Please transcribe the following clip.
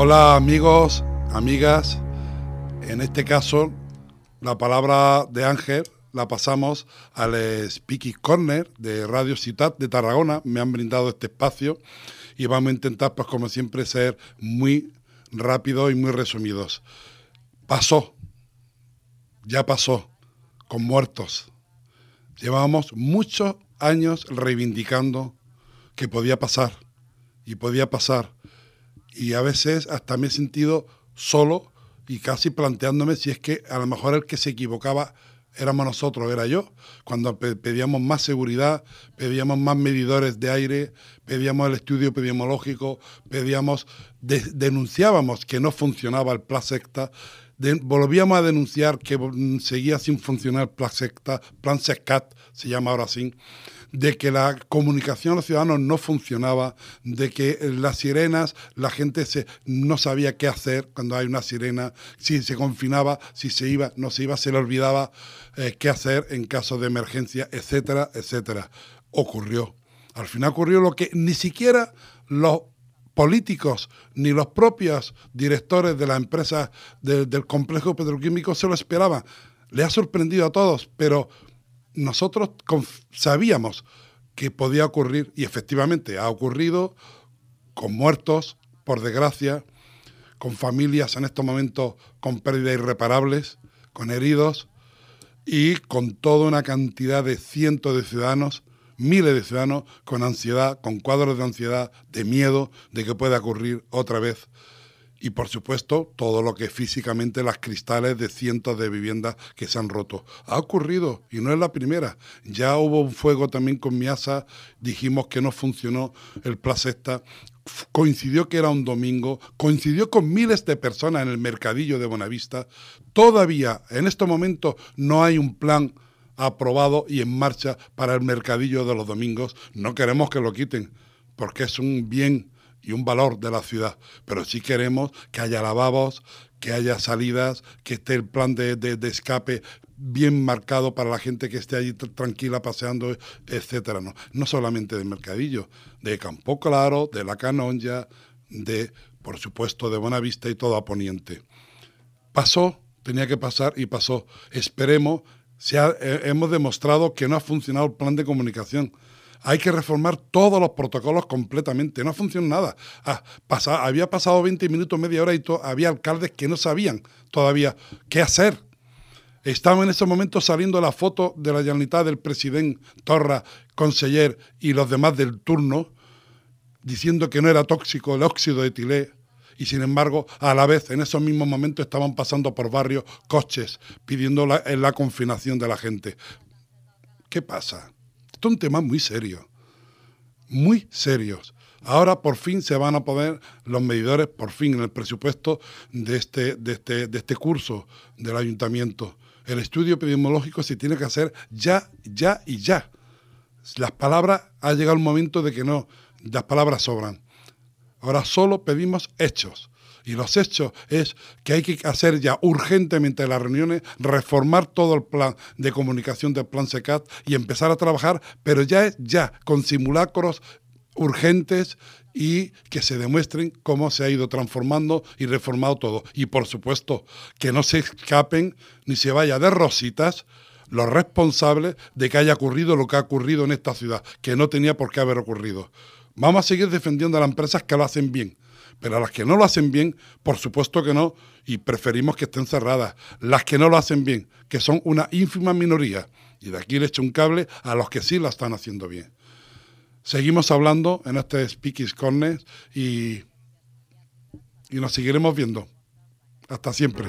Hola amigos, amigas. En este caso, la palabra de Ángel la pasamos al Speaky Corner de Radio Ciudad de Tarragona. Me han brindado este espacio y vamos a intentar, pues como siempre, ser muy rápidos y muy resumidos. Pasó, ya pasó, con muertos. Llevábamos muchos años reivindicando que podía pasar y podía pasar y a veces hasta me he sentido solo y casi planteándome si es que a lo mejor el que se equivocaba éramos nosotros, era yo, cuando pedíamos más seguridad, pedíamos más medidores de aire, pedíamos el estudio epidemiológico, pedíamos, denunciábamos que no funcionaba el plan secta, volvíamos a denunciar que seguía sin funcionar el plan secta, plan se llama ahora así, de que la comunicación a los ciudadanos no funcionaba, de que las sirenas, la gente se, no sabía qué hacer cuando hay una sirena, si se confinaba, si se iba, no se iba, se le olvidaba eh, qué hacer en caso de emergencia, etcétera, etcétera. Ocurrió. Al final ocurrió lo que ni siquiera los políticos ni los propios directores de las empresas del complejo petroquímico se lo esperaban. Le ha sorprendido a todos, pero nosotros sabíamos que podía ocurrir y efectivamente ha ocurrido con muertos, por desgracia, con familias en estos momentos con pérdidas irreparables, con heridos y con toda una cantidad de cientos de ciudadanos, miles de ciudadanos con ansiedad, con cuadros de ansiedad, de miedo de que pueda ocurrir otra vez y por supuesto todo lo que físicamente las cristales de cientos de viviendas que se han roto. Ha ocurrido y no es la primera. Ya hubo un fuego también con Miasa, dijimos que no funcionó el placesta, coincidió que era un domingo, coincidió con miles de personas en el mercadillo de Bonavista. Todavía en este momento no hay un plan aprobado y en marcha para el mercadillo de los domingos. No queremos que lo quiten porque es un bien y un valor de la ciudad, pero sí queremos que haya lavabos, que haya salidas, que esté el plan de, de, escape bien marcado para la gente que esté allí tranquila paseando, etcétera. No, no solamente de Mercadillo, de Campo Claro, de La Canonja, de, por supuesto, de Buenavista y todo a Poniente. Pasó, tenía que pasar y pasó. Esperemos, se eh, hemos demostrado que no ha funcionado el plan de comunicación hay que reformar todos los protocolos completamente. No funciona nada. Ah, había pasado 20 minutos, media hora y había alcaldes que no sabían todavía qué hacer. Estaba en ese momento saliendo la foto de la llanidad del presidente Torra, conseller y los demás del turno, diciendo que no era tóxico el óxido de etilé. Y sin embargo, a la vez, en esos mismos momentos estaban pasando por barrios coches pidiendo la confinación de la gente. ¿Qué pasa? Esto es un tema muy serio, muy serios. Ahora por fin se van a poner los medidores, por fin en el presupuesto de este, de este, de este curso del ayuntamiento. El estudio epidemiológico se tiene que hacer ya, ya y ya. Las palabras, ha llegado el momento de que no, las palabras sobran. Ahora solo pedimos hechos. Y los hechos es que hay que hacer ya urgentemente las reuniones, reformar todo el plan de comunicación del plan SECAT y empezar a trabajar, pero ya es ya, con simulacros urgentes y que se demuestren cómo se ha ido transformando y reformado todo. Y por supuesto, que no se escapen ni se vaya de rositas los responsables de que haya ocurrido lo que ha ocurrido en esta ciudad, que no tenía por qué haber ocurrido. Vamos a seguir defendiendo a las empresas que lo hacen bien, pero a las que no lo hacen bien, por supuesto que no, y preferimos que estén cerradas. Las que no lo hacen bien, que son una ínfima minoría, y de aquí le echo un cable a los que sí lo están haciendo bien. Seguimos hablando en este Speakies Corner y, y nos seguiremos viendo. Hasta siempre.